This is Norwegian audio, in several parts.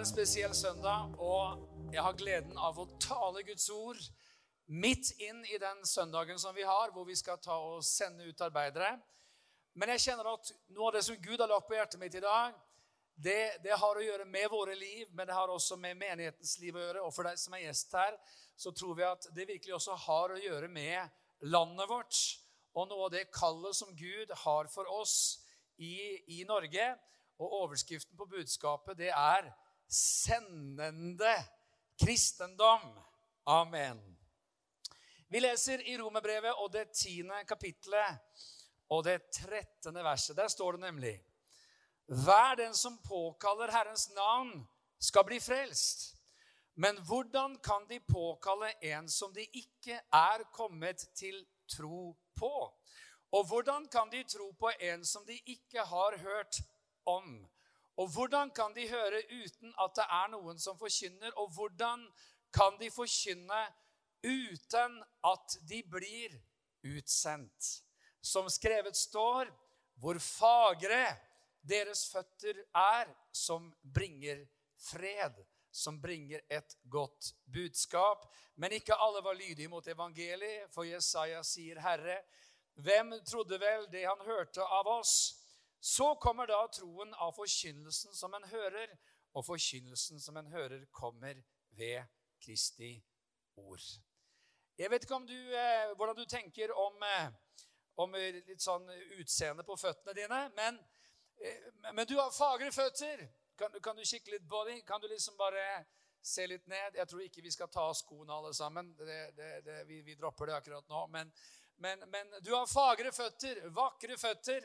Er en spesiell søndag, og jeg har gleden av å tale Guds ord midt inn i den søndagen som vi har, hvor vi skal ta og sende ut arbeidere. Men jeg kjenner at noe av det som Gud har lagt på hjertet mitt i dag, det, det, har å gjøre med våre liv, men det har også med menighetens liv å gjøre. Og for deg som er gjest her, så tror vi at det virkelig også har å gjøre med landet vårt. Og noe av det kallet som Gud har for oss i, i Norge. Og overskriften på budskapet, det er 'Sendende kristendom'. Amen. Vi leser i Romerbrevet og det tiende kapittelet og det trettende verset. Der står det nemlig Hver den som påkaller Herrens navn, skal bli frelst. Men hvordan kan de påkalle en som de ikke er kommet til tro på? Og hvordan kan de tro på en som de ikke har hørt om. Og hvordan kan de høre uten at det er noen som forkynner? Og hvordan kan de forkynne uten at de blir utsendt? Som skrevet står, hvor fagre deres føtter er, som bringer fred, som bringer et godt budskap. Men ikke alle var lydige mot evangeliet, for Jesaja sier, Herre, hvem trodde vel det han hørte av oss? Så kommer da troen av forkynnelsen som en hører, og forkynnelsen som en hører, kommer ved Kristi ord. Jeg vet ikke du, eh, hvordan du tenker om, eh, om, litt sånn utseende på føttene dine, men, eh, men du har fagre føtter. Kan, kan, du kikke litt på dem? Kan du liksom bare se litt ned? Jeg tror ikke vi skal ta av skoene alle sammen. Det, det, det, vi, vi, dropper det akkurat nå. Men, men, men du har fagre føtter, vakre føtter.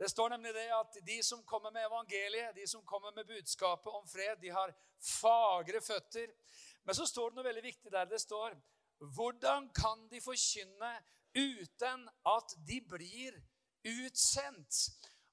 Det står nemlig det at de som kommer med evangeliet, de som kommer med budskapet om fred, de har fagre føtter. Men så står det noe veldig viktig der. Det står Hvordan kan de forkynne uten at de blir utsendt?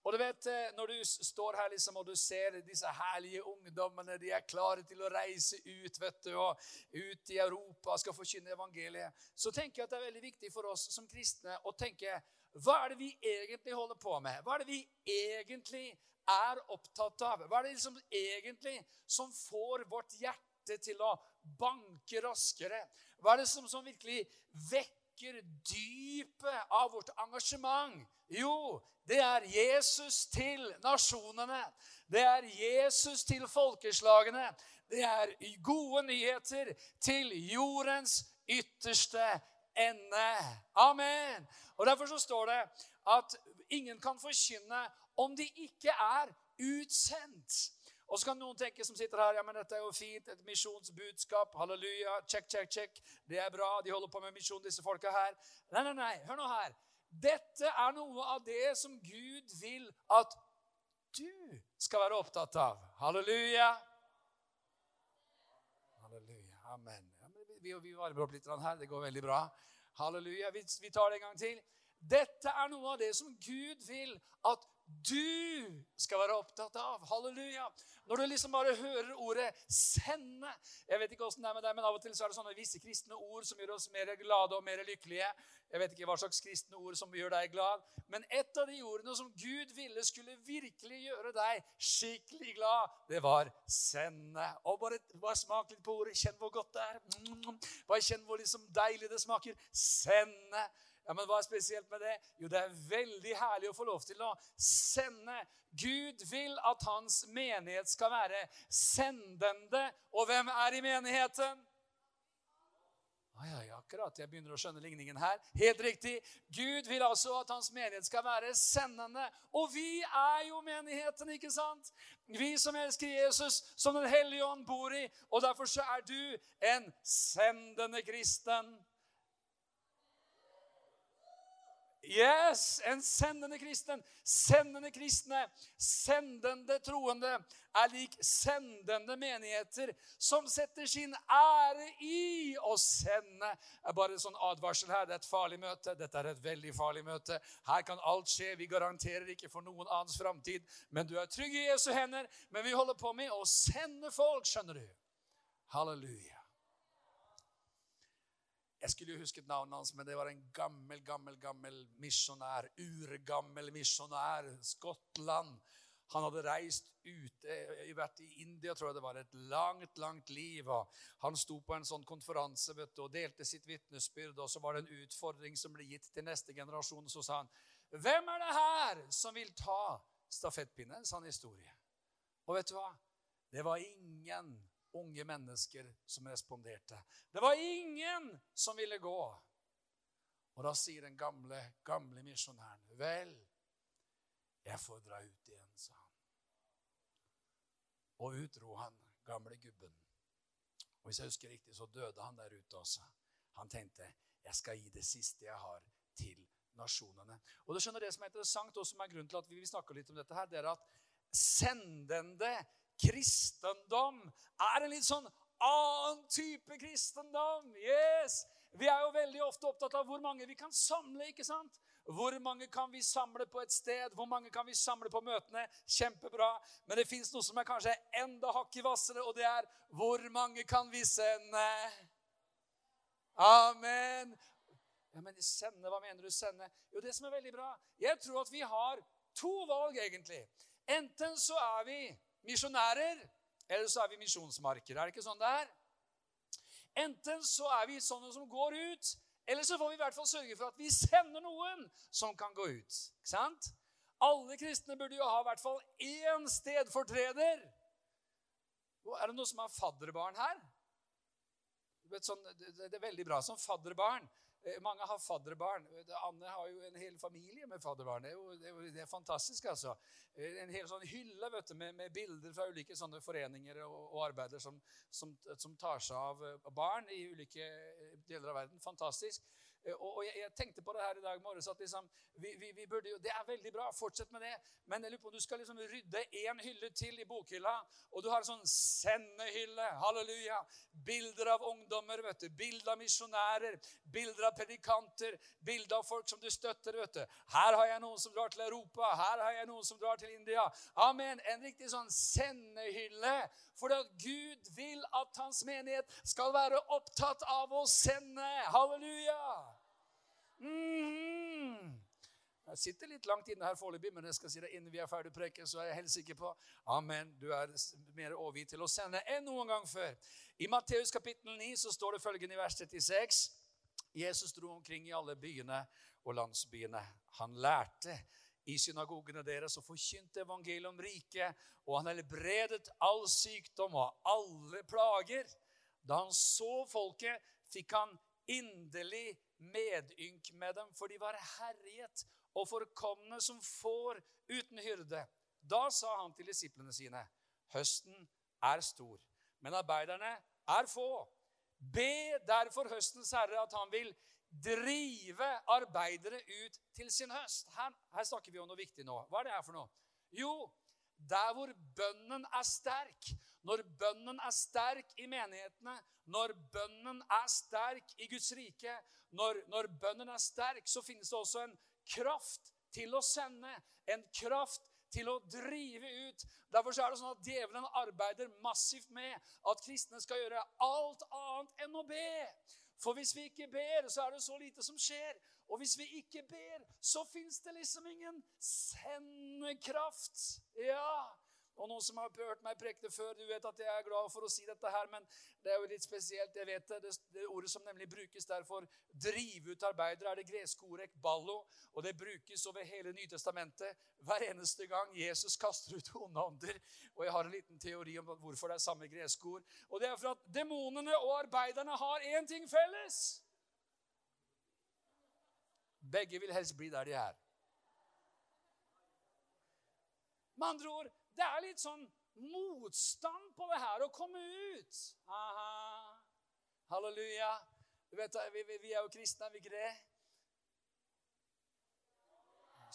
Og du vet, eh, Når du står her liksom, og du ser disse herlige ungdommene De er klare til å reise ut vet du, og ut i Europa skal forkynne evangeliet. Så tenker jeg at det er veldig viktig for oss som kristne å tenke hva er det vi egentlig holder på med? Hva er det vi egentlig er opptatt av? Hva er det liksom egentlig som får vårt hjerte til å banke raskere? Hva er det som, som virkelig vekker dypet av vårt engasjement? Jo, det er Jesus til nasjonene. Det er Jesus til folkeslagene. Det er gode nyheter til jordens ytterste ende. Amen. Og Derfor så står det at ingen kan forkynne om de ikke er utsendt. Og så kan noen tenke som sitter her, ja, men dette er jo fint, et misjonsbudskap. Halleluja, check, check, check. Det er bra, de holder på med misjon, disse folka her. Nei, nei, nei, hør nå her. Dette er noe av det som Gud vil at du skal være opptatt av. Halleluja. Halleluja. Amen vi, vi varmer opp litt her. Det går veldig bra. Halleluja. Vi, vi tar det en gang til. Dette er noe av det som Gud vil at du skal være opptatt av. Halleluja. Når du liksom bare hører ordet 'sende' Jeg vet ikke hvordan det er med deg, men Av og til så er det sånne visse kristne ord som gjør oss mer glade og mer lykkelige. Jeg vet ikke hva slags kristne ord som gjør deg glad. Men et av de ordene som Gud ville skulle virkelig gjøre deg skikkelig glad, det var 'sende'. Og bare, bare smak litt på ordet. Kjenn hvor godt det er. Bare kjenn hvor liksom deilig det smaker. Sende. Ja, men Hva er spesielt med det? Jo, det er veldig herlig å få lov til å sende. Gud vil at hans menighet skal være sendende. Og hvem er i menigheten? Ja, ja, akkurat. Jeg begynner å skjønne ligningen her. Helt riktig. Gud vil altså at hans menighet skal være sendende. Og vi er jo menigheten, ikke sant? Vi som elsker Jesus, som Den hellige ånd bor i. Og derfor så er du en sendende kristen. Yes! En sendende kristen. Sendende kristne, sendende troende, er lik sendende menigheter som setter sin ære i å sende. Det er bare en sånn advarsel her. Det er et farlig møte. Dette er et veldig farlig møte. Her kan alt skje. Vi garanterer ikke for noen annens framtid. Men du er trygg i Jesu hender. Men vi holder på med å sende folk, skjønner du. Halleluja. Jeg skulle jo husket navnet hans, men det var en gammel, gammel gammel misjonær. Urgammel misjonær. Skottland. Han hadde reist ute, vært i India, tror jeg det var, et langt, langt liv. og Han sto på en sånn konferanse vet du, og delte sitt vitnesbyrd. Og så var det en utfordring som ble gitt til neste generasjon. Så sa han, 'Hvem er det her som vil ta stafettpinnen?' sa han historie. Og vet du hva? Det var ingen unge mennesker som responderte. Det var ingen som ville gå. Og da sier den gamle, gamle misjonæren, 'Vel, jeg får dra ut igjen', sa han. Og ut dro han gamle gubben. Og Hvis jeg husker riktig, så døde han der ute også. Han tenkte jeg skal gi det siste jeg har, til nasjonene. Og du skjønner Det som er interessant, og som er grunnen til at vi vil snakke litt om dette, her, det er at sendende kristendom er en litt sånn annen type kristendom. Yes! Vi er jo veldig ofte opptatt av hvor mange vi kan samle. ikke sant? Hvor mange kan vi samle på et sted? Hvor mange kan vi samle på møtene? Kjempebra. Men det fins noe som er kanskje enda hakket hvassere, og det er hvor mange kan vi sende? Amen. Ja, men sende, Hva mener du sende? Jo, det som er veldig bra Jeg tror at vi har to valg, egentlig. Enten så er vi misjonærer, eller så er vi misjonsmarker. Er det ikke sånn det er? Enten så er vi sånne som går ut, eller så får vi i hvert fall sørge for at vi sender noen som kan gå ut. Ikke sant? Alle kristne burde jo ha i hvert fall én stedfortreder. Er det noen som har fadderbarn her? Sånn, det er veldig bra som fadderbarn. Eh, mange har fadderbarn. Anne har jo en hel familie med fadderbarn. Det er jo, det er, det er fantastisk, altså. Eh, en hel sånn hylle vet du, med, med bilder fra ulike sånne foreninger og, og arbeider som, som, som, tar seg av eh, barn i ulike deler av verden. Fantastisk. Eh, og, jeg, jeg, tenkte på det her i dag morges at liksom, vi, vi, vi, burde jo, Det er veldig bra, fortsett med det. Men jeg lurer på om du skal liksom rydde én hylle til i bokhylla. Og du har en sånn sendehylle. Halleluja. Bilder av ungdommer, vet du. Bilder av misjonærer. Bilder av predikanter. Bilder av folk som du støtter. vet du. Her har jeg noen som drar til Europa. Her har jeg noen som drar til India. Amen. En riktig sånn sendehylle. For at Gud vil at hans menighet skal være opptatt av å sende. Halleluja. Mm. Jeg sitter litt langt inne her foreløpig, men jeg skal si det innen vi er ferdig preke, så er jeg helt sikker på Amen. Du er mer overgitt til å sende enn noen gang før. I Matteus kapittel 9 så står det følgende i vers 36. Jesus dro omkring i alle byene og landsbyene. Han lærte i synagogene deres og forkynte evangeliet om riket, og han helbredet all sykdom og alle plager. Da han så folket, fikk han inderlig medynk med dem, for de var herjet og forkomne som får uten hyrde. Da sa han til disiplene sine, høsten er stor, men arbeiderne er få. Be derfor høstens herre at han vil drive arbeidere ut til sin høst. Her, her, snakker vi om noe viktig nå. Hva er det her for noe? Jo, der hvor bønnen er sterk, når bønnen er sterk i menighetene, når bønnen er sterk i Guds rike, når, når bønnen er sterk, så finnes det også en kraft til å sende, en kraft til å drive ut. Derfor er det sånn at djevelen arbeider massivt med at kristne skal gjøre alt annet enn å be. For hvis vi ikke ber, så er det så lite som skjer. Og hvis vi ikke ber, så fins det liksom ingen sendekraft. Ja, og noen som har hørt meg preke det før, du vet at jeg er glad for å si dette her, men det er jo litt spesielt. jeg vet Det, det, det ordet som nemlig brukes der for drive ut arbeidere, er det greske ordet ballo. Og det brukes over hele Nytestamentet hver eneste gang Jesus kaster ut onde ånder. Og jeg har en liten teori om hvorfor det er samme greske ord. Og det er for at demonene og arbeiderne har én ting felles. Begge vil helst bli der de er. Med andre ord det er litt sånn motstand på det her å komme ut. Aha. Halleluja. Du vet, vi, vi, er jo kristne, er vi ikke det?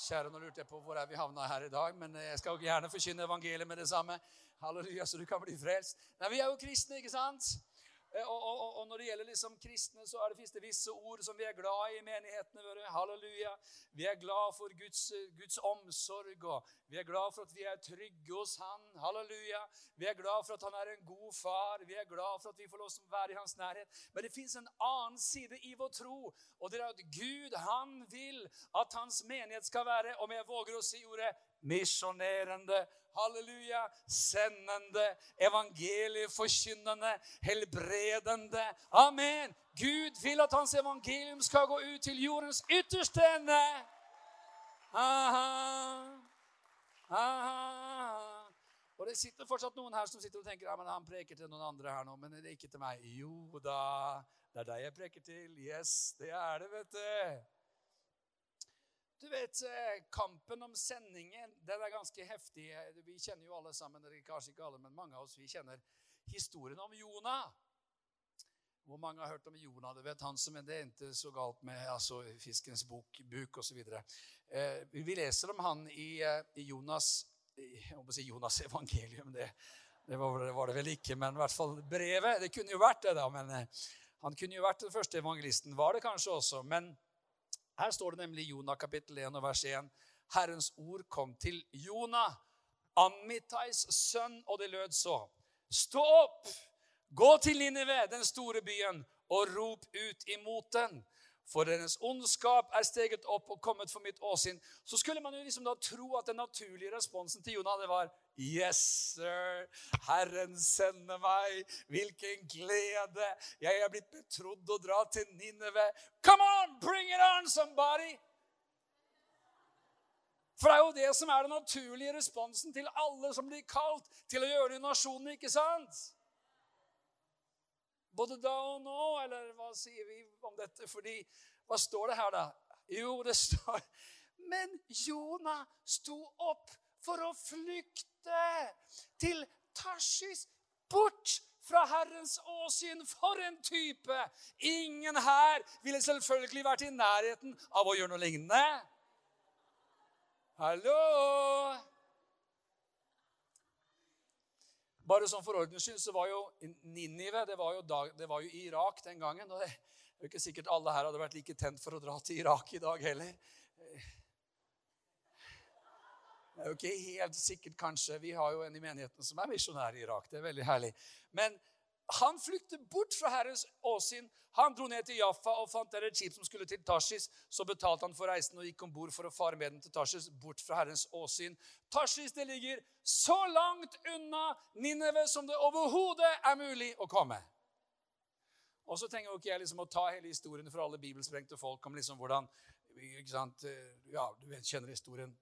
Kjære, nå lurte jeg på hvor er vi havna her i dag, men jeg skal jo gjerne forkynne evangeliet med det samme. Halleluja, så du kan bli frelst. Nei, Vi er jo kristne, ikke sant? Eh, og, og, og, når det gjelder liksom kristne, så er det det visse ord som vi er glad i i menighetene våre. Halleluja. Vi er glad for Guds, Guds, omsorg, og vi er glad for at vi er trygge hos Han. Halleluja. Vi er glad for at Han er en god far. Vi er glad for at vi får lov til å være i Hans nærhet. Men det fins en annen side i vår tro, og det er at Gud, Han vil at Hans menighet skal være, om jeg våger å si ordet, misjonerende halleluja, sendende, evangelieforkynnende, helbredende. Amen. Gud vil at hans evangelium skal gå ut til jordens ytterste ende. Aha. Aha. Og det sitter fortsatt noen her som sitter og tenker ja, men han preker til noen andre her nå, men det er ikke til meg. Jo da, det er deg jeg preker til. Yes, det er det, vet du. Du vet, eh, Kampen om sendingen den er ganske heftig. Vi kjenner jo alle sammen, eller kanskje ikke alle, men mange av oss vi kjenner historien om Jonah. Hvor mange har hørt om Jonah? Du vet han som det endte så galt med altså, fiskens bok, buk osv. Eh, vi leser om han i, eh, i Jonas jeg må si Jonas' evangelium. Det, det, var, det, var, det vel ikke, men i hvert fall brevet. Det kunne jo vært det, da. men eh, Han kunne jo vært den første evangelisten. Var det kanskje også. Men her står det nemlig i Jonah kapittel 1 og vers 1. Herrens ord kom til Jonah, Amitais sønn, og det lød så. Stå opp, gå til Ninive, den store byen, og rop ut imot den for deres ondskap er steget opp og kommet for mitt åsyn, så skulle man jo liksom da tro at den naturlige responsen til Jonah det var Yes, sir. Herren sender meg. Hvilken glede. Jeg er blitt betrodd å dra til Nineve. Come on, bring it on, somebody! For det er jo det som er den naturlige responsen til alle som blir kalt til å gjøre det i nasjonen, ikke sant? Både da og nå, eller hva sier vi om dette? Fordi, Hva står det her, da? Jo, det står Men Jonah sto opp for å flykte til Tarsis, bort fra Herrens åsyn. For en type! Ingen her ville selvfølgelig vært i nærheten av å gjøre noe lignende. Hallo! Bare sånn For ordens skyld så var jo Ninive det det var jo Irak den gangen. og Det er jo ikke sikkert alle her hadde vært like tent for å dra til Irak i dag heller. Det er jo ikke helt sikkert, kanskje. Vi har jo en i menigheten som er misjonær i Irak. Det er veldig herlig. Men han flyktet bort fra Herrens åsyn. Han dro ned til Jaffa og fant der et skip som skulle til Tarsis. Så betalte han for reisen og gikk om bord for å fare med den til Tarsis, bort fra Herrens åsyn. Tarsis det ligger så langt unna Nineve som det overhodet er mulig å komme. Og så trenger jo ikke jeg liksom å ta hele historien for alle bibelsprengte folk om liksom hvordan sant, Ja, du kjenner historien.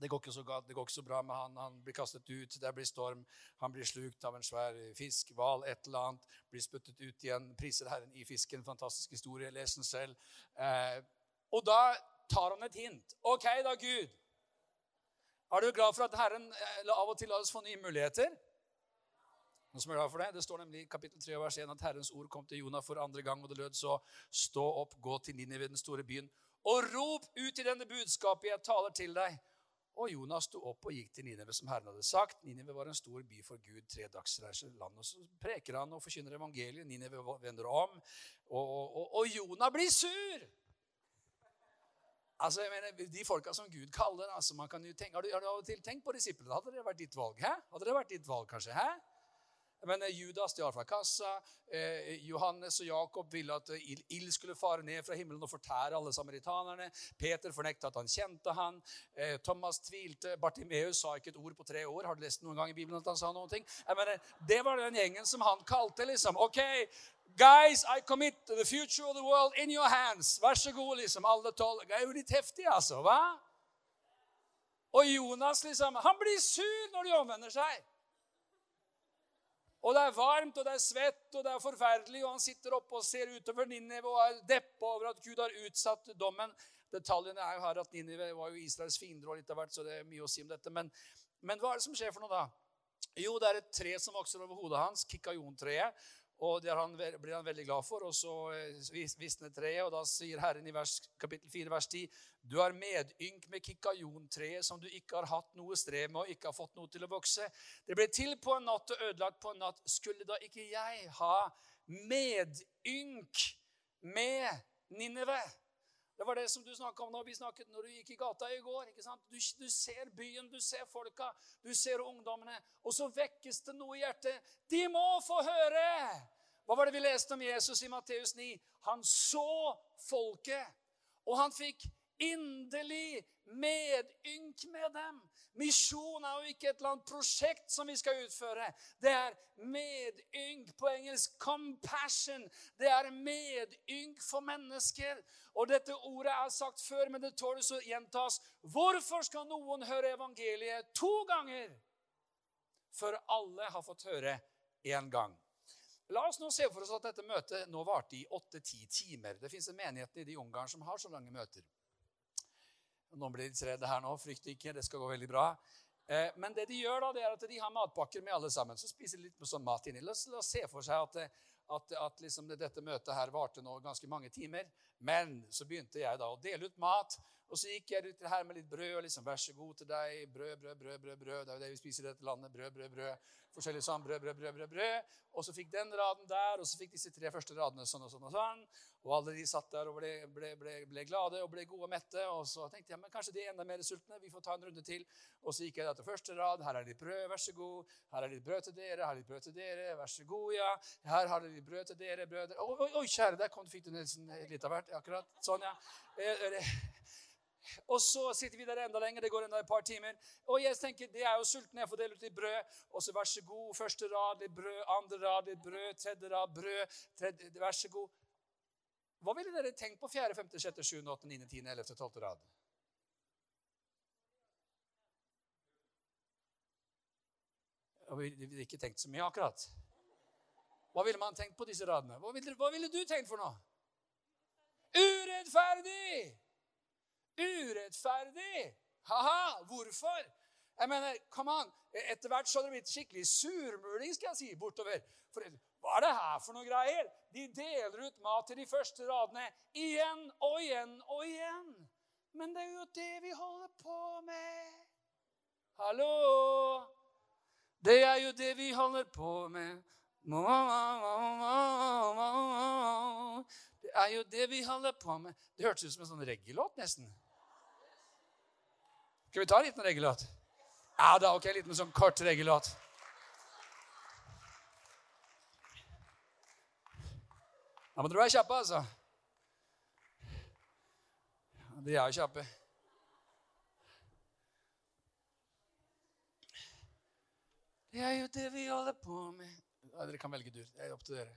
Det går, så, det går, ikke så, bra med han. Han blir kastet ut, det blir storm. Han blir slukt av en svær fisk, hval, et eller annet. Blir spyttet ut igjen. Priser Herren i fisken. Fantastisk historie. Les den selv. Eh, og da tar han et hint. OK, da, Gud. Er du glad for at Herren eh, av og til lar oss få nye muligheter? Noen som er glad for Det Det står nemlig i kapittel 3 vers 1 at Herrens ord kom til Jonah for andre gang, og det lød så Stå opp, gå til Ninive, den store byen, og rop ut i denne budskapet jeg taler til deg. Og Jonas sto opp og gikk til Ninive, som Herren hadde sagt. Ninive var en stor by for Gud, tre dagsreiser land. Og så preker han og forkynner evangeliet. Ninive vender om. Og, og, og Jonah blir sur! Altså, jeg mener, De folka som Gud kaller altså man kan jo tenke, Har du, har av og til tenkt på disiplene? Hadde det vært ditt valg? Hæ? Hadde det vært ditt valg, kanskje? Hæ? Men eh, Judas stjal fra kassa. Eh, Johannes og Jakob ville at eh, ild skulle fare ned fra himmelen og fortære alle samaritanerne. Peter fornekta at han kjente han. Thomas tvilte. Bartimeus sa ikke et ord på tre år. Har du lest noen gang i Bibelen at han sa noen ting? Jeg mener, det var den gjengen som han kalte, liksom. OK, Guys, I commit the future of the world in your hands. Vær så god, liksom, alle tolv. Det er jo litt heftig, altså. hva? Og Jonas, liksom, han blir sur når de omvender seg. Og det er varmt, og det er svett, og det er forferdelig, og han sitter oppe og ser utover Ninive og er deppa over at Gud har utsatt dommen. Detaljene er jo her at Ninive var jo Israels fiender, og litt av hvert, så det er mye å si om dette. Men, men hva er det som skjer for noe da? Jo, det er et tre som vokser over hodet hans, kikajontreet. Og det han, blir han veldig glad for. Og så eh, visner treet, og da sier Herren i vers, kapittel 4, vers 10.: Du har medynk med kikajontreet som du ikke har hatt noe strev med og ikke har fått noe til å vokse. Det ble til på en natt og ødelagt på en natt. Skulle da ikke jeg ha medynk med Ninive? Det var det som du snakka om når vi snakket når du gikk i gata i går. ikke sant? Du, du, ser byen, du ser folka, du ser ungdommene. Og så vekkes det noe i hjertet. De må få høre! Hva var det vi leste om Jesus i Matteus 9? Han så folket, og han fikk inderlig medynk med dem. Misjon er jo ikke et eller annet prosjekt som vi skal utføre. Det er medynk, på engelsk 'compassion'. Det er medynk for mennesker. Og dette ordet er sagt før, men det tåles å gjentas. Hvorfor skal noen høre evangeliet to ganger før alle har fått høre én gang? La oss nå se for oss at dette møtet nå varte i åtte-ti timer. Det fins en menighet i de Ungarn som har så lange møter. Noen blir litt redde her nå. Frykt ikke, det skal gå veldig bra. Eh, men det de gjør da, det er at de har matpakker med alle sammen. Så spiser de litt sånn mat inni. La la oss se for seg at, at, at liksom dette møtet her varte nå ganske mange timer. Men så begynte jeg da å dele ut mat. Og så gikk jeg ut her med litt brød. og liksom, Vær så god til deg. Brød, brød, brød. brød, brød. Det er jo det vi spiser i dette landet. Brød, brød, brød forskjellig sånn brød, brød, brød, brød, brød. Og så fikk den raden der, og så fikk disse tre første radene sånn og sånn. Og sånn. Og alle de satt der og ble, ble, ble, ble glade og ble gode og mette. Og så tenkte jeg men kanskje de er enda mer sultne. Vi får ta en runde til. Og så gikk jeg da til første rad. Her er litt brød, vær så god. Her er litt brød til dere. Her er litt brød til dere. Vær så god, ja. Her har dere brød til dere. brødre. Oi, oi, kjære, der kom, fikk du nesten litt av hvert. Akkurat. Sånn, ja. Og så sitter vi der enda lenger. Det går enda et par timer. Og jeg tenker, det er jo sulten. Jeg får dele ut litt brød. Og så vær så god. Første rad litt brød. Andre rad litt brød. Tredje rad brød. Tredje, vær så god. Hva ville dere tenkt på fjerde, femte, sjette, sjuende, åttende, niende, tiende, ellevte, tolvte rad? Vi ville ikke tenkt så mye akkurat. Hva ville man tenkt på disse radene? Hva ville, hva ville du tenkt for noe? Urettferdig! Urettferdig! Ha-ha! Hvorfor? Jeg mener, come on. Etter hvert så har det blitt skikkelig surmuling skal jeg si, bortover. For Hva er det her for noe greier? De deler ut mat til de første radene igjen og igjen og igjen. Men det er jo det vi holder på med. Hallo? Det er jo det vi holder på med. Det er jo det vi holder på med. Det hørtes ut som en sånn reggae-låt, nesten. Skal vi ta en liten regellåt? Ja da, ok, en liten sånn kort regellåt. Da må dere være kjappe, altså. De er jo kjappe. Det er jo det vi holder på med. Ja, dere kan velge dur. Det er opp til dere.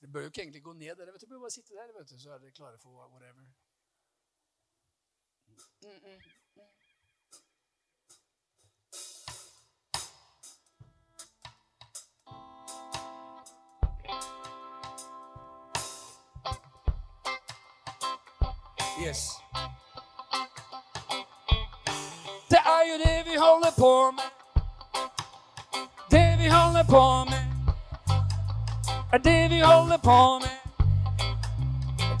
Dere bør jo ikke egentlig gå ned. Dere vet du, bør bare sitte der, vet du, så er dere klare for whatever. Yes. Det er jo det vi holder på med. Det vi holder på med. Det vi holder på med.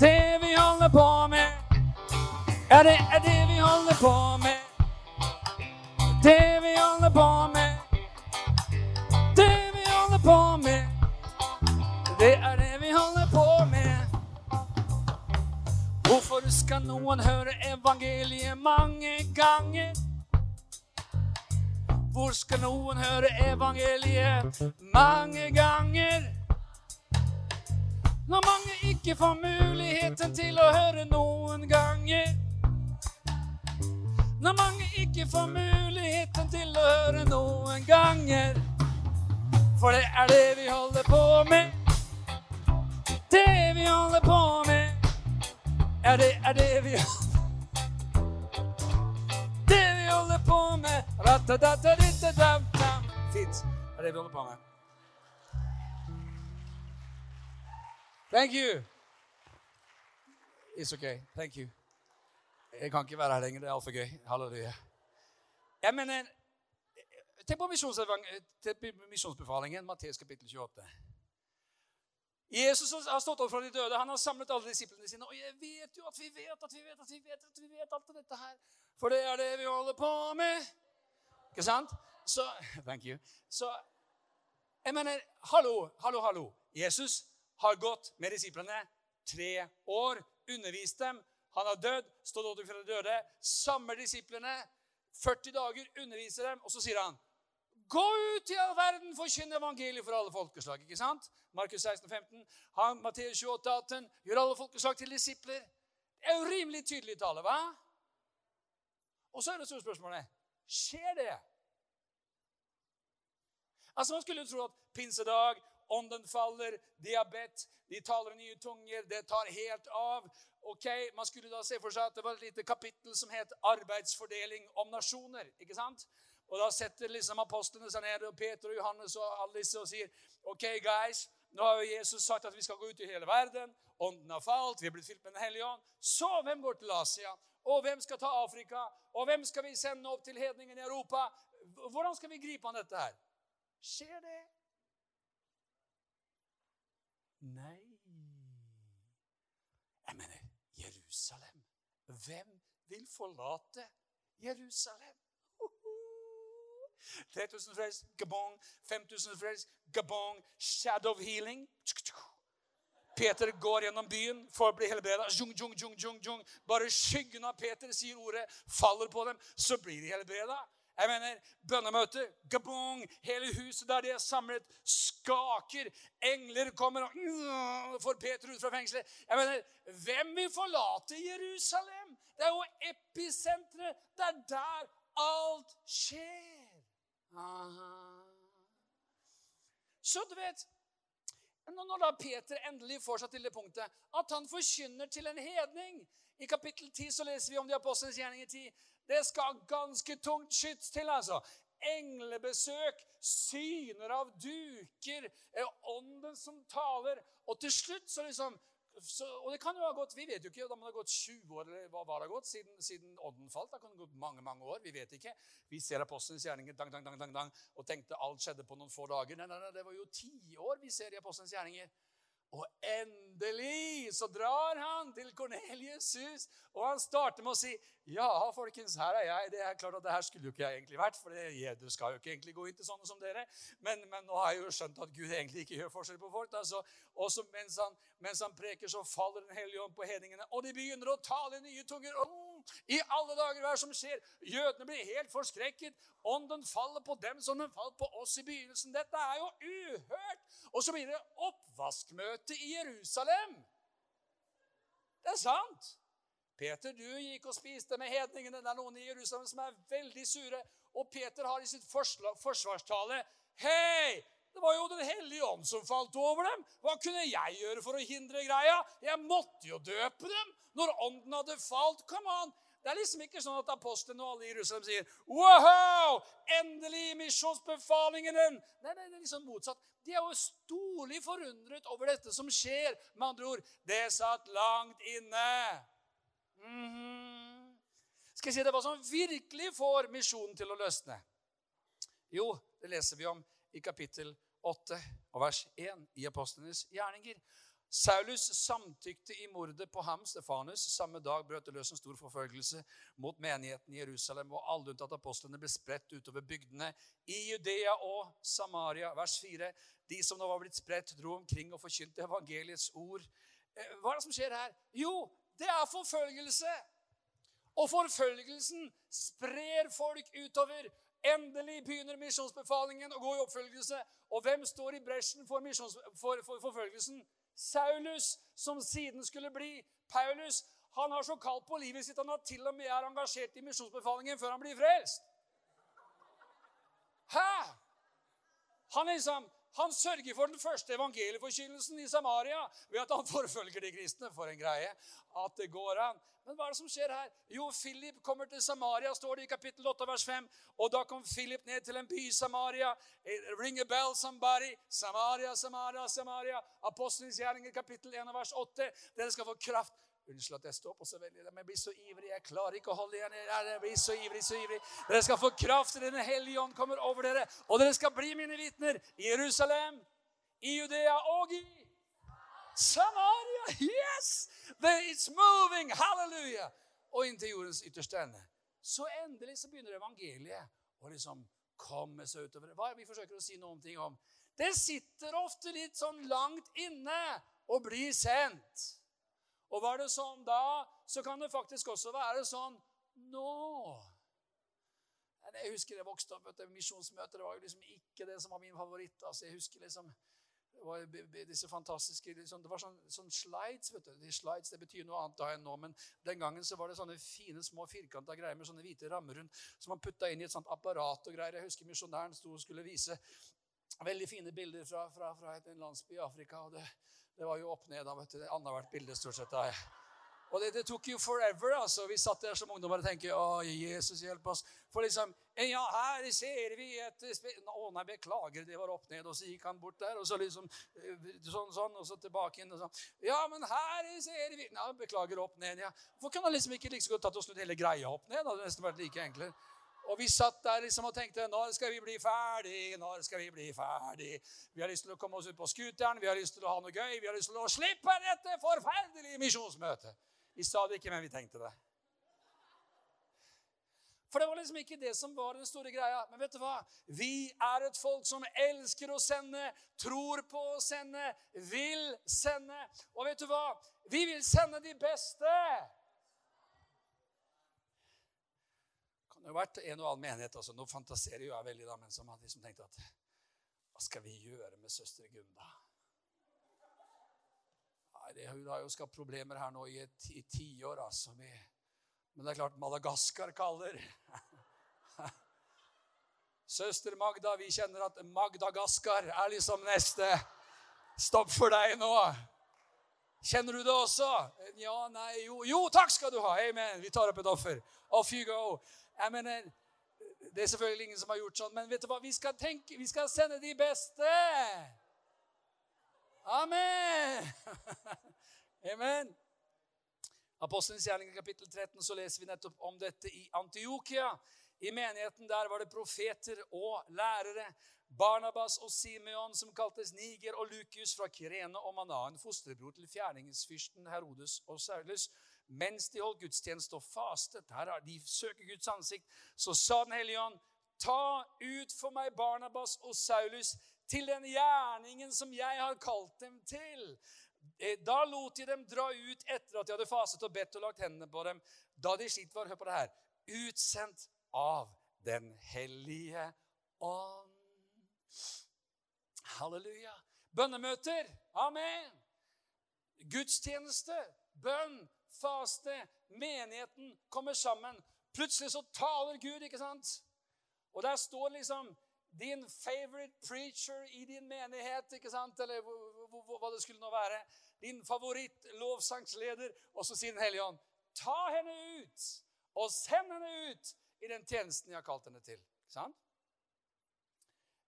Det vi holder på med. Ja, det er det vi holder på med. Det vi holder på med. Det vi holder på med. Det er det vi holder på med. Hvorfor skal noen høre evangeliet mange ganger? Hvor skal noen høre evangeliet mange ganger? Når mange ikke får muligheten til å høre noen ganger. Når mange ikke får muligheten til å høre noen ganger. For det er det vi holder på med. Det vi holder på med. Ja, det er det vi Det vi holder på med. Fint. Det er det vi holder på med. Thank you. It's okay. Thank you. Jeg kan ikke være her lenger. Det er altfor gøy. Halleluja. Jeg mener, Tenk på misjonsbefalingen, Matteus kapittel 28. Jesus har stått opp fra de døde. Han har samlet alle disiplene sine. Og jeg vet jo at vi vet at vi vet at vi vet at vi vet alt dette her. For det er det vi holder på med. Ikke sant? Så Thank you. Så jeg mener, hallo, hallo, hallo. Jesus har gått med disiplene tre år, undervist dem, han har dødd, stått opp fra de døde, samler disiplene, 40 dager, underviser dem, og så sier han Gå ut i all verden, forkynn evangeliet for alle folkeslag. ikke sant? Markus 16, 15. Han, Matteus 28, 18. Gjør alle folkeslag til disipler. Det er jo rimelig tydelig tale, hva? Og så er det store spørsmålet skjer det? Altså Man skulle jo tro at pinsedag, ånden faller, diabet, de taler nye tunger, det tar helt av. Ok, Man skulle da se for seg at det var et lite kapittel som het 'Arbeidsfordeling om nasjoner'. ikke sant? Og Da setter liksom apostlene seg ned, og Peter og Johannes og alle disse og sier ok, guys, nå har jo Jesus sagt at vi skal gå ut i hele verden. Ånden har falt, vi er blitt fylt med Den hellige ånd. Så hvem går til Asia? Og hvem skal ta Afrika? Og hvem skal vi sende opp til hedningen i Europa? Hvordan skal vi gripe an dette her? Skjer det? Nei. Jeg mener Jerusalem. Hvem vil forlate Jerusalem? 3000 frelst, gabong. 5000 frelst, gabong. Shadow healing. Peter går gjennom byen for å bli helbreda. Bare skyggen av Peter sier ordet, faller på dem, så blir de helbreda. Jeg mener, Bønnemøte, gabong, hele huset der de er samlet, skaker. Engler kommer og får Peter ut fra fengselet. Jeg mener, Hvem vil forlate Jerusalem? Det er jo episenteret. Det er der alt skjer. Aha. Så du vet Når da Peter endelig får seg til det punktet at han forkynner til en hedning I kapittel 10 så leser vi om de apostlenes gjerninger 10. Det skal ganske tungt skyts til, altså. Englebesøk, syner av duker, ånden som taler. Og til slutt så liksom så, og det kan jo ha gått, Vi vet jo ikke om det har gått 20 år eller hva var det gått siden, siden ånden falt. Det kan ha gått mange mange år. Vi vet ikke. Vi ser apostelens gjerninger dang, dang, dang, dang, og tenkte alt skjedde på noen få dager. Nei, nei, nei, Det var jo tiår vi ser i apostelens gjerninger. Og endelig så drar han til Kornelius' hus, og han starter med å si ja, folkens, her er jeg. Det er klart at det her skulle jo ikke jeg egentlig vært, for det, skal jo ikke egentlig gå inn til sånne som dere. Men, men, nå har jeg jo skjønt at Gud egentlig ikke gjør forskjell på folk. Altså. også mens han, mens han preker, så faller Den hellige ånd på hedningene, og de begynner å tale nye tunger. Oh, i alle dager, hva er det som skjer? Jødene blir helt forskrekket. Ånden faller på dem som den falt på oss i begynnelsen. Dette er jo uhørt! Og så blir det oppvaskmøte i Jerusalem. Det er sant. Peter, du gikk og spiste med hedningene. Det er noen i Jerusalem som er veldig sure. Og Peter har i sitt forsvarstale Hei! Det var jo Den hellige ånd som falt over dem. Hva kunne jeg gjøre for å hindre greia? Jeg måtte jo døpe dem når ånden hadde falt. Come on! Det er liksom ikke sånn at apostlene og alle i Jerusalem sier Wow! Endelig misjonsbefalingen din! Nei, nei, det er liksom motsatt. De er jo storlig forundret over dette som skjer. Med andre ord, det satt langt inne. Mm -hmm. Skal jeg si det hva som virkelig får misjonen til å løsne? Jo, det leser vi om i kapittel 8 og vers 1 i apostlenes gjerninger. Saulus samtykte i mordet på ham, Stefanus. Samme dag brøt det løs en stor forfølgelse mot menigheten i Jerusalem, og alle unntatt apostlene ble spredt utover bygdene i Judea og Samaria. Vers 4. De som nå var blitt spredt, dro omkring og forkynte evangeliets ord. Eh, hva er det som skjer her? Jo, det er forfølgelse. Og forfølgelsen sprer folk utover. Endelig begynner misjonsbefalingen å gå i oppfølgelse. Og hvem står i bresjen for, for, for forfølgelsen? Saulus, som siden skulle bli Paulus, han har så kaldt på livet sitt han har til og med er engasjert i misjonsbefalingen før han blir frelst. Hæ? Han, liksom, han sørger for den første evangelieforkynnelsen i Samaria ved at han forfølger de kristne. For en greie at det går an. Men hva er det som skjer her? Jo, Philip kommer til Samaria, står det i kapittel 8, vers 5. Og da kom Philip ned til en by, Samaria. Ring a bell, somebody. Samaria, Samaria, Samaria. Apostelens gjerninger, kapittel 1, vers 8. Dere skal få kraft. Unnskyld at jeg står på så veldig, men jeg blir så ivrig. Jeg klarer ikke å holde igjen. Jeg blir så ivrig, så ivrig. Dere skal få kraft Den hellige ånd kommer over dere. Og dere skal bli mine vitner i Jerusalem, i Judea og i Samaria. Yes! It's moving! Halleluja! Og inntil jordens ytterste ende. Så endelig så begynner evangeliet å liksom komme seg utover. Hva vi forsøker å si noen ting om? Det sitter ofte litt sånn langt inne å bli sendt. Og var det sånn da, så kan det faktisk også være sånn nå. Jeg husker jeg vokste opp etter misjonsmøter. Det var jo liksom ikke det som var min favoritt. Altså, jeg husker liksom Det var disse fantastiske liksom, Det var sånn, sånn slides. vet du. De slides det betyr noe annet da enn nå, men den gangen så var det sånne fine, små firkanta greier med sånne hvite rammer rundt som man putta inn i et sånt apparat og greier. Jeg husker misjonæren sto og skulle vise veldig fine bilder fra, fra, fra en landsby i Afrika. og det, det var jo opp ned. da, vet du. Annethvert bilde stort sett. da. Og det, det tok jo forever. altså. Vi satt der som ungdommer og tenkte å, Jesus, hjelp oss. For liksom Ja, her ser vi et Å nei, beklager, det var opp ned. Og så gikk han bort der, og så liksom eh, sånn, sånn, og så tilbake inn. og sånn. Ja, men her ser vi Nei, beklager, opp ned. ja. Hvorfor kunne han liksom ikke like så godt tatt og snudd hele greia opp ned? Det hadde nesten vært like enklere. Og vi satt der liksom og tenkte når skal vi bli ferdig? Når skal vi bli ferdig? Vi har lyst til å komme oss ut på scooteren, vi har lyst til å ha noe gøy, vi har lyst til å slippe dette forferdelige misjonsmøtet. Vi sa det ikke, men vi tenkte det. For det var liksom ikke det som var den store greia. Men vet du hva? Vi er et folk som elsker å sende, tror på å sende, vil sende. Og vet du hva? Vi vil sende de beste. Kan jo ha vært en og annen menighet. altså Nå fantaserer jeg veldig, da, men som har liksom tenkt at Hva skal vi gjøre med søster Gunda? Nei, det, Hun har jo skapt problemer her nå i et i tiår, altså. Men det er klart Madagaskar kaller. Søster Magda, vi kjenner at Magdagaskar er liksom neste stopp for deg nå. Kjenner du det også? Ja, nei, jo. Jo, takk skal du ha. Amen. Vi tar opp et offer. Off you go. Jeg mener, Det er selvfølgelig ingen som har gjort sånn, men vet du hva? Vi skal, tenke, vi skal sende de beste. Amen. Amen. Apostelens gjerning kapittel 13 så leser vi nettopp om dette i Antiokia. I menigheten der var det profeter og lærere. Barnabas og Simeon, som kaltes Niger, og Lukius fra Kirene og Manan, fosterbror til fjerningsfyrsten Herodes og Saulus. Mens de holdt gudstjeneste og fastet, her er de søker Guds ansikt, så sa Den hellige ånd, ta ut for meg Barnabas og Saulus til den gjerningen som jeg har kalt dem til. Eh, Da lot de dem dra ut etter at de hadde faset og bedt og lagt hendene på dem. Da de slitt var, hør på det her, utsendt av Den hellige ånd. Halleluja. Bønnemøter. Amen. Gudstjeneste, bønn, faste. Menigheten kommer sammen. Plutselig så taler Gud, ikke sant? Og der står liksom din favorite preacher i din menighet, ikke sant? Eller hva- det skulle nå være. Din favoritt-lovsangsleder. Og så sier Den hellige ånd, ta henne ut og send henne ut i den tjenesten jeg har kalt henne til. Ikke sant?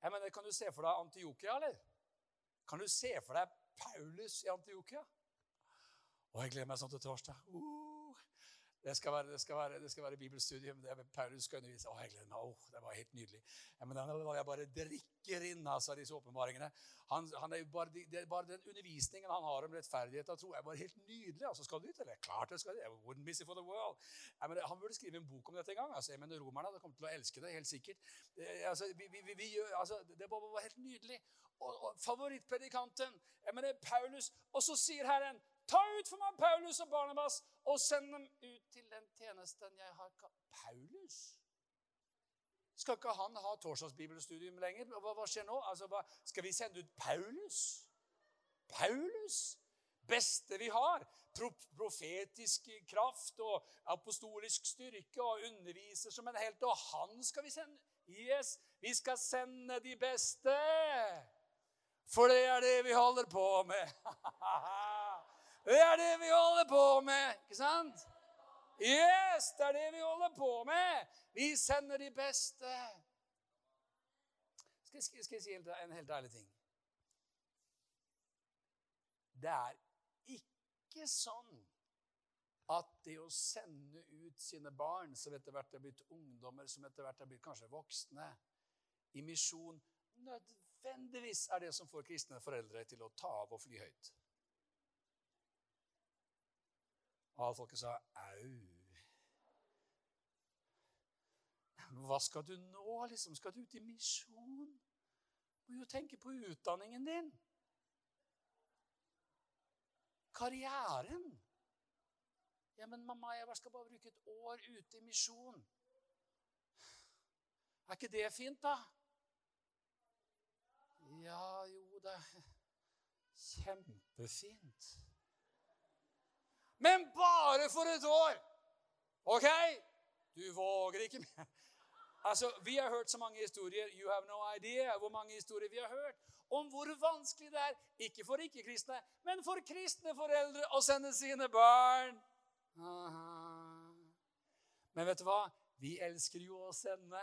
Jeg mener, Kan du se for deg Antiokia, eller? Kan du se for deg Paulus i Antiokia? Og jeg gleder meg sånn til torsdag. Uh, det, skal være, det, skal være, det skal være bibelstudium. Det er Paulus skal undervise. Å, jeg gleder meg. Oh, det var helt nydelig. Ja, men jeg bare drikker inn altså, disse åpenbaringene. Han, han bare, det bare den undervisningen han har om rettferdighet og tro, er bare helt nydelig. altså. Skal du dit, eller? Klart jeg skal dit. I wouldn't miss it for the world. Jeg mener, han burde skrive en bok om dette en gang. altså. Jeg mener, Romerne hadde kommet til å elske det, helt sikkert. Altså, vi, vi, vi altså, det var, var helt nydelig. Og, og favorittpredikanten, jeg mener Paulus. Og så sier Herren, ta ut for meg Paulus og Barnabas og send dem ut til den tjenesten jeg har Paulus? Skal ikke han ha torsdagsbibelstudium lenger? Hva, hva skjer nå? Altså, hva, skal vi sende ut Paulus? Paulus? Beste vi har. Pro profetisk kraft og apostolisk styrke og underviser som en helt. Og han skal vi sende. Yes, vi skal sende de beste. For det er det vi holder på med. Det er det vi holder på med, ikke sant? Yes, det er det vi holder på med. Vi sender de beste. Skal, skal, skal jeg si en, helt ærlig ting? Det er ikke sånn at det å sende ut sine barn, som etter hvert er blitt ungdommer, som etter hvert er blitt kanskje voksne, i misjon, nødvendigvis er det som får kristne foreldre til å ta av og fly høyt. Og alle folket sa au. Hva skal du nå, liksom? Skal du ut i misjon? Må jo tenke på utdanningen din. Karrieren. Ja, men mamma, jeg skal bare bruke et år ute i misjon. Er ikke det fint, da? Ja, jo, det er Kjempefint. Men bare for et år! OK? Du våger ikke mer. Altså, Vi har hørt så mange historier You have no idea hvor mange historier vi har hørt om hvor vanskelig det er, ikke for ikke-kristne, men for kristne foreldre å sende sine barn. Aha. Men vet du hva? Vi elsker jo å sende.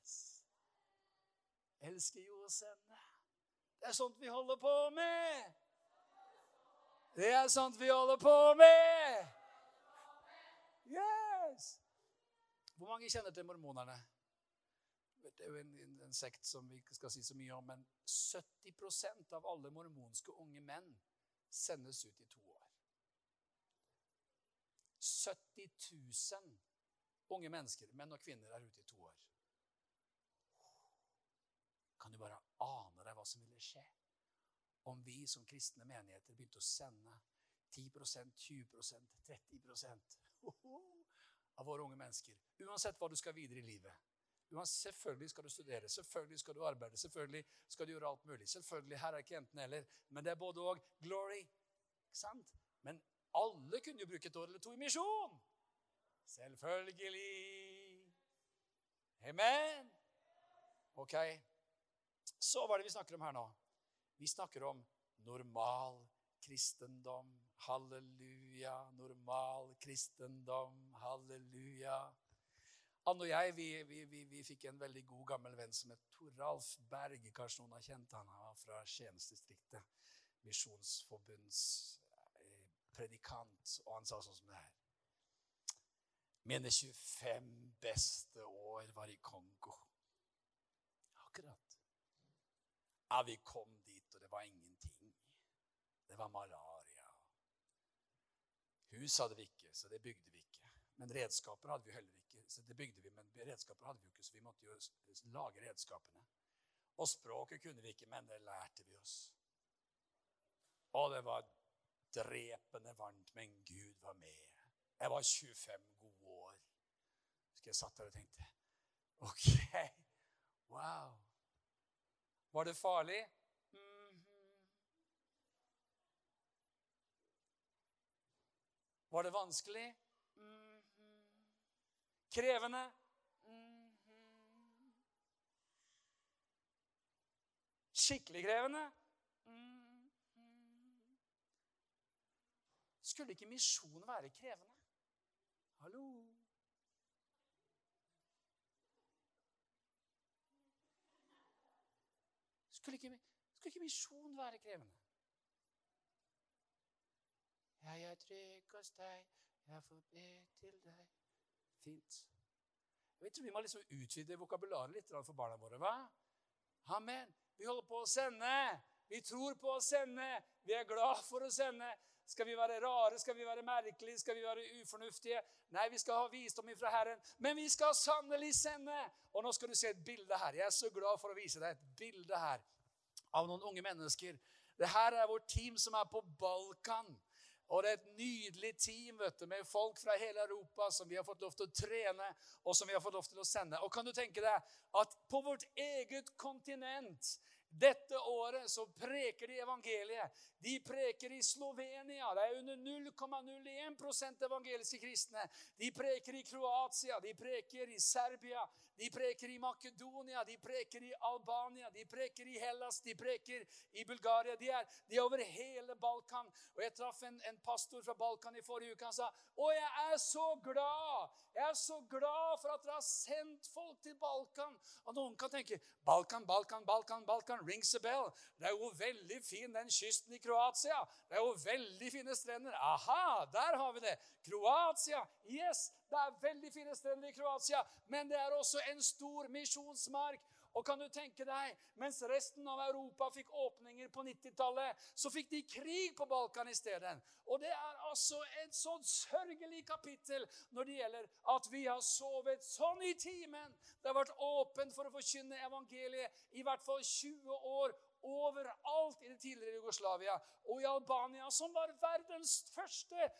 Yes. Elsker jo å sende. Det er sånt vi holder på med. Det er sånt vi holder på med. Yes! Hvor mange kjenner til mormonerne? Det er jo en, en, en, sekt som vi ikke skal si så mye om, men 70% av alle mormonske unge menn sendes ut i to år. 70 000 unge mennesker, menn og kvinner, er ute i to år. Kan du bare ane deg hva som ville skje om vi som kristne menigheter begynte å sende 10% 20% 30% av våre unge mennesker, uansett hva du skal videre i livet? Selvfølgelig skal du studere, selvfølgelig skal du arbeide, selvfølgelig skal du gjøre alt mulig. Selvfølgelig, Her er ikke enten-eller, men det er både og. Glory. Ikke sant? Men alle kunne jo bruke et år eller to i misjon. Selvfølgelig. Amen. Ok. Så hva er det vi snakker om her nå? Vi snakker om normal kristendom. Halleluja. Normal kristendom. Halleluja. Anne og jeg vi, vi, vi, vi, fikk en veldig god, gammel venn som het Toralf Berg. Kanskje noen har kjent han. Han var fra Skiensdistriktet. Misjonsforbunds eh. Og han sa sånn som det her. Mine 25 beste år var i Kongo. Akkurat. Ja, vi kom dit, det var ingenting. Det var malaria. Hus hadde vi ikke, så det bygde vi ikke. Men redskaper hadde vi heller ikke så det bygde vi, men redskaper hadde vi ikke, så vi måtte jo lage redskapene. Og språket kunne vi ikke, men det lærte vi oss. Og det var drepende varmt, men Gud var med. Jeg var 25 gode år. Så jeg satt der og tenkte OK, wow. Var det farlig? Mm -hmm. Var det vanskelig? Krevende. Skikkelig krevende. Skulle ikke misjon være krevende? Hallo? Skulle ikke, skulle ikke misjon være krevende? Jeg er trygg hos deg, jeg får be til deg. Fint. Jeg tror Vi må liksom utvide vokabularet litt for barna våre. hva? Amen. Vi holder på å sende. Vi tror på å sende. Vi er glad for å sende. Skal vi være rare? Skal vi være merkelige? Skal vi være ufornuftige? Nei, vi skal ha visdom ifra Herren. Men vi skal sannelig sende. Og nå skal du se et bilde her. Jeg er så glad for å vise deg et bilde her av noen unge mennesker. Det her er vårt team som er på Balkan. Og det er et nydelig team vet du, med folk fra hele Europa som vi har fått lov til å trene og som vi har fått lov til å sende. Og kan du tenke deg at på vårt eget kontinent dette året så preker de evangeliet. De preker i Slovenia. Det er under 0,01% evangeliske kristne. De preker i Kroatia, de preker i Serbia, de preker i Makedonia, de preker i Albania, de preker i Hellas, de preker i Bulgaria. De er, de er over hele Balkan. Og Jeg traff en, en, pastor fra Balkan i forrige uke. Han sa å, jeg er så glad! Jeg er så glad for at dere har sendt folk til Balkan. Og noen kan tenke Balkan, Balkan, Balkan, Balkan, rings a bell. Det er jo veldig fin, den kysten i Kroatia. Det er jo veldig fine strender. Aha, der har vi det. Kroatia. Yes, det er veldig fine strender i Kroatia, men det er også en stor misjonsmark. Og kan du tenke deg, mens resten av Europa fikk åpninger på 90-tallet, så fikk de krig på Balkan i stedet. Og det er altså et sånn sørgelig kapittel når det gjelder at vi har sovet sånn i timen. Det har vært åpent for å forkynne evangeliet i hvert fall 20 år overalt i det tidligere Jugoslavia og i Albania, som var verdens første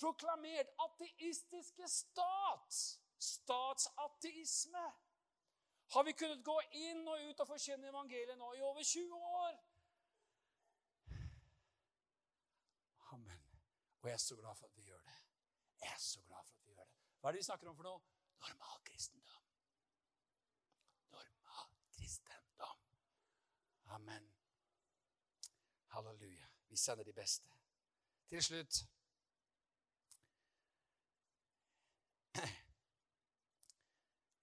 proklamert ateistiske stat. Statsateisme. Har vi kunnet gå inn og ut og forkynne evangeliet nå i over 20 år? Amen. Og jeg er så glad for at vi gjør det. Jeg er så glad for at vi gjør det. Hva er det vi snakker om for noe? Normal kristendom. Normal kristendom. Amen. Halleluja. Vi sender de beste. Til slutt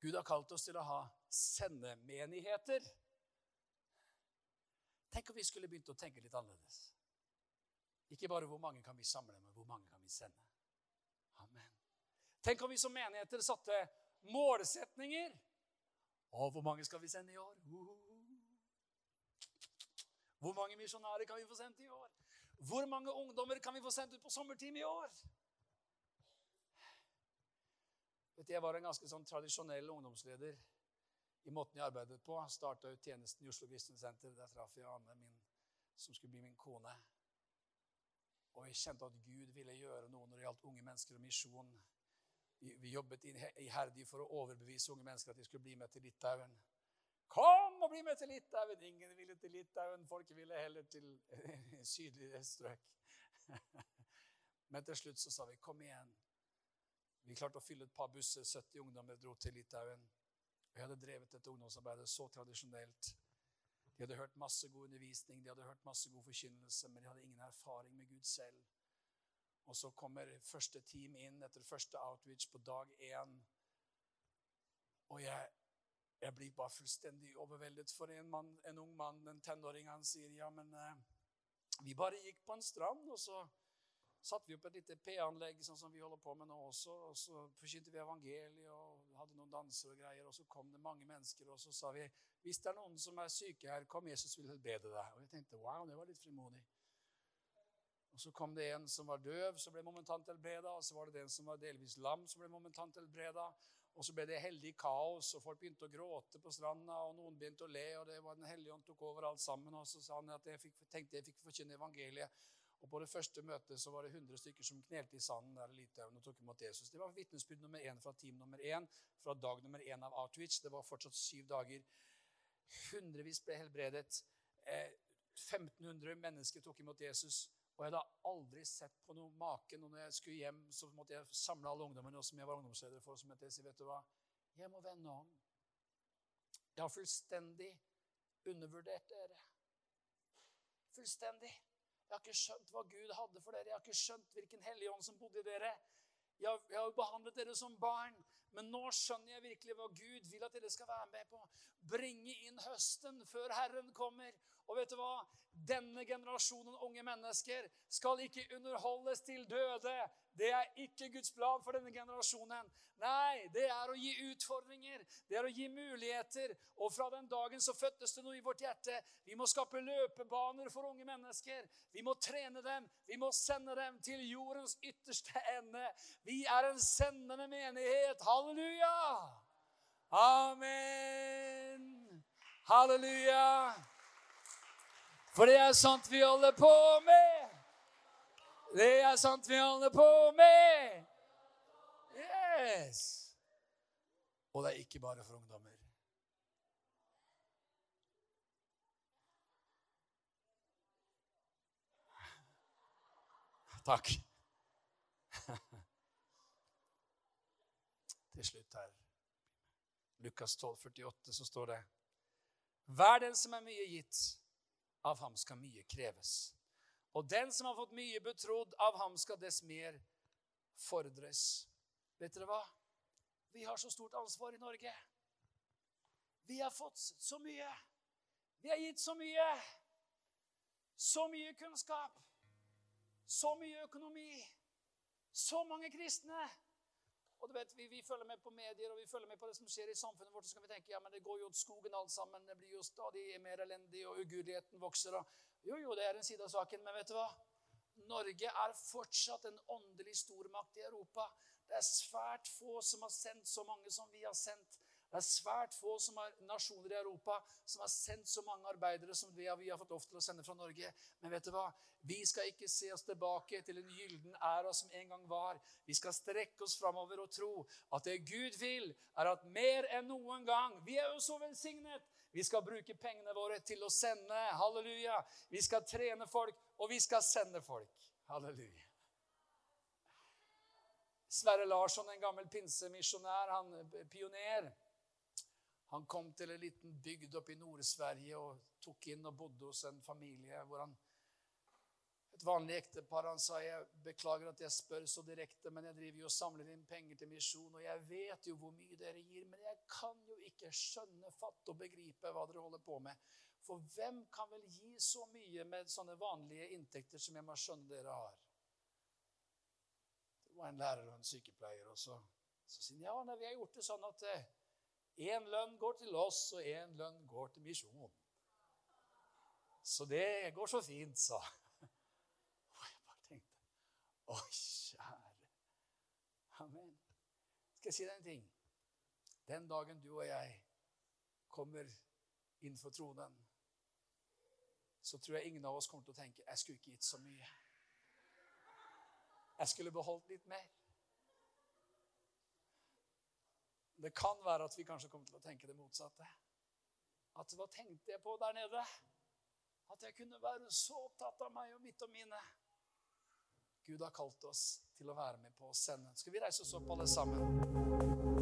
Gud har kalt oss til å ha sendemenigheter. Tenk om vi skulle begynt å tenke litt annerledes. Ikke bare hvor mange kan vi samle, men hvor mange kan vi sende. Amen. Tenk om vi som menigheter satte målsetninger. Og hvor mange skal vi sende i år? Hvor mange misjonærer kan vi få sendt i år? Hvor mange ungdommer kan vi få sendt ut på sommertime i år? Jeg var en ganske sånn tradisjonell ungdomsleder i måten jeg arbeidet på. Starta ut tjenesten i Oslo Kristne Senter. Der traff jeg Anne, min, som skulle bli min kone. Og jeg kjente at Gud ville gjøre noe når det gjaldt unge mennesker og misjon. Vi, vi jobbet iherdig for å overbevise unge mennesker at de skulle bli med til Litauen. Kom og bli med til Litauen! Ingen ville til Litauen. Folk ville heller til sydligere strøk. Men til slutt så sa vi kom igjen. Vi klarte å fylle et par busser. 70 ungdommer dro til Litauen. Jeg hadde drevet dette ungdomsarbeidet så tradisjonelt. De hadde hørt masse god undervisning, de hadde hørt masse god forkynnelse, men de hadde ingen erfaring med Gud selv. Og så kommer første team inn etter første outreach på dag én. Og jeg, jeg blir bare fullstendig overveldet for en, mann, en ung mann, en tenåring. Han sier ja, men eh, vi bare gikk på en strand, og så satte vi opp et lite P-anlegg, sånn som vi holder på med nå også. Og så forkynte vi evangeliet og hadde noen danser og greier. Og så kom det mange mennesker, og så sa vi hvis det er noen som er syke her, kom, Jesus vil helbrede deg. Og jeg tenkte wow, det var litt frimodig. Og Så kom det en som var døv, som ble momentant helbreda. Og så var det en som var delvis lam, som ble momentant helbreda. Og så ble det heldig kaos, og folk begynte å gråte på stranda, og noen begynte å le, og det var Den hellige ånd tok over alt sammen. Og så sa han at jeg fikk, tenkte jeg fikk forkynne evangeliet. Og På det første møtet så var det 100 stykker som knelte i sanden der i Litauen og tok imot Jesus. Det var vitnesbyrd nummer én fra team nummer én, fra dag nummer én av Outreach. Det var fortsatt syv dager. Hundrevis ble helbredet. 1500 eh, mennesker tok imot Jesus. Og jeg hadde aldri sett på noe maken. Og når jeg skulle hjem, så måtte jeg samle alle ungdommene som jeg var ungdomsleder for. som jeg sier, vet du hva? Jeg må vende om. Jeg har fullstendig undervurdert dere. Fullstendig. Jeg har ikke skjønt hva Gud hadde for dere. Jeg har ikke skjønt hvilken hellige ånd som bodde i dere. Jeg har, jeg har behandlet dere som barn, men nå skjønner jeg virkelig hva Gud vil at dere skal være med på. Bringe inn høsten før Herren kommer. Og vet du hva? Denne generasjonen unge mennesker skal ikke underholdes til døde. Det er ikke Guds plan for denne generasjonen. Nei, det er å gi utfordringer. Det er å gi muligheter. Og fra den dagen så fødtes det noe i vårt hjerte. Vi må skape løpebaner for unge mennesker. Vi må trene dem. Vi må sende dem til jordens ytterste ende. Vi er en sendende menighet. Halleluja! Amen. Halleluja. For det er sant vi holder på med. Det er sant vi holder på med. Yes. Og det er ikke bare for ungdommer. Takk. Til slutt her. Lukas 12, 48, så står det Hver den som er mye gitt av ham skal mye kreves. Og den som har fått mye betrodd, av ham skal dess mer fordres. Vet dere hva? Vi har så stort ansvar i Norge. Vi har fått så mye. Vi har gitt så mye. Så mye kunnskap. Så mye økonomi. Så mange kristne. Og du vet, vi, vi, følger med på medier og vi følger med på det som skjer i samfunnet vårt. Så kan vi tenke ja, men det går jo til skogen alt sammen. Det blir jo stadig mer elendig, og ugudeligheten vokser. Og, jo, jo, det er en side av saken, men vet du hva? Norge er fortsatt en åndelig stormakt i Europa. Det er svært få som har sendt så mange som vi har sendt. Det er svært få som er nasjoner i Europa som har sendt så mange arbeidere som har, vi har fått lov til å sende fra Norge. Men vet du hva? Vi skal ikke se oss tilbake til en gylden æra som en gang var. Vi skal strekke oss framover og tro at det Gud vil, er at mer enn noen gang Vi er jo så velsignet! Vi skal bruke pengene våre til å sende. Halleluja. Vi skal trene folk, og vi skal sende folk. Halleluja. Sverre Larsson, en gammel pinsemisjonær, han pioner. Han kom til en liten bygd oppe i Nord-Sverige og tok inn og bodde hos en familie hvor han et vanlig ektepar han sa jeg beklager at jeg spør så direkte, men jeg driver jo og samler inn penger til misjon, og jeg vet jo hvor mye dere gir, men jeg kan jo ikke skjønne, fatte og begripe hva dere holder på med. For hvem kan vel gi så mye med sånne vanlige inntekter som jeg må skjønne dere har? Det var en lærer og en sykepleier. også. så, sier han ja, nei, vi har gjort det sånn at én eh, lønn går til oss, og én lønn går til misjon. Så det går så fint, sa tenkte Å, kjære. Amen. Skal jeg si deg en ting? Den dagen du og jeg kommer inn for tronen, så tror jeg ingen av oss kommer til å tenke jeg skulle ikke gitt så mye. Jeg skulle beholdt litt mer. Det kan være at vi kanskje kommer til å tenke det motsatte. At hva tenkte jeg på der nede? At jeg kunne være så opptatt av meg og mitt og mine. Gud har kalt oss til å være med på å sende. Skal vi reise oss opp, alle sammen?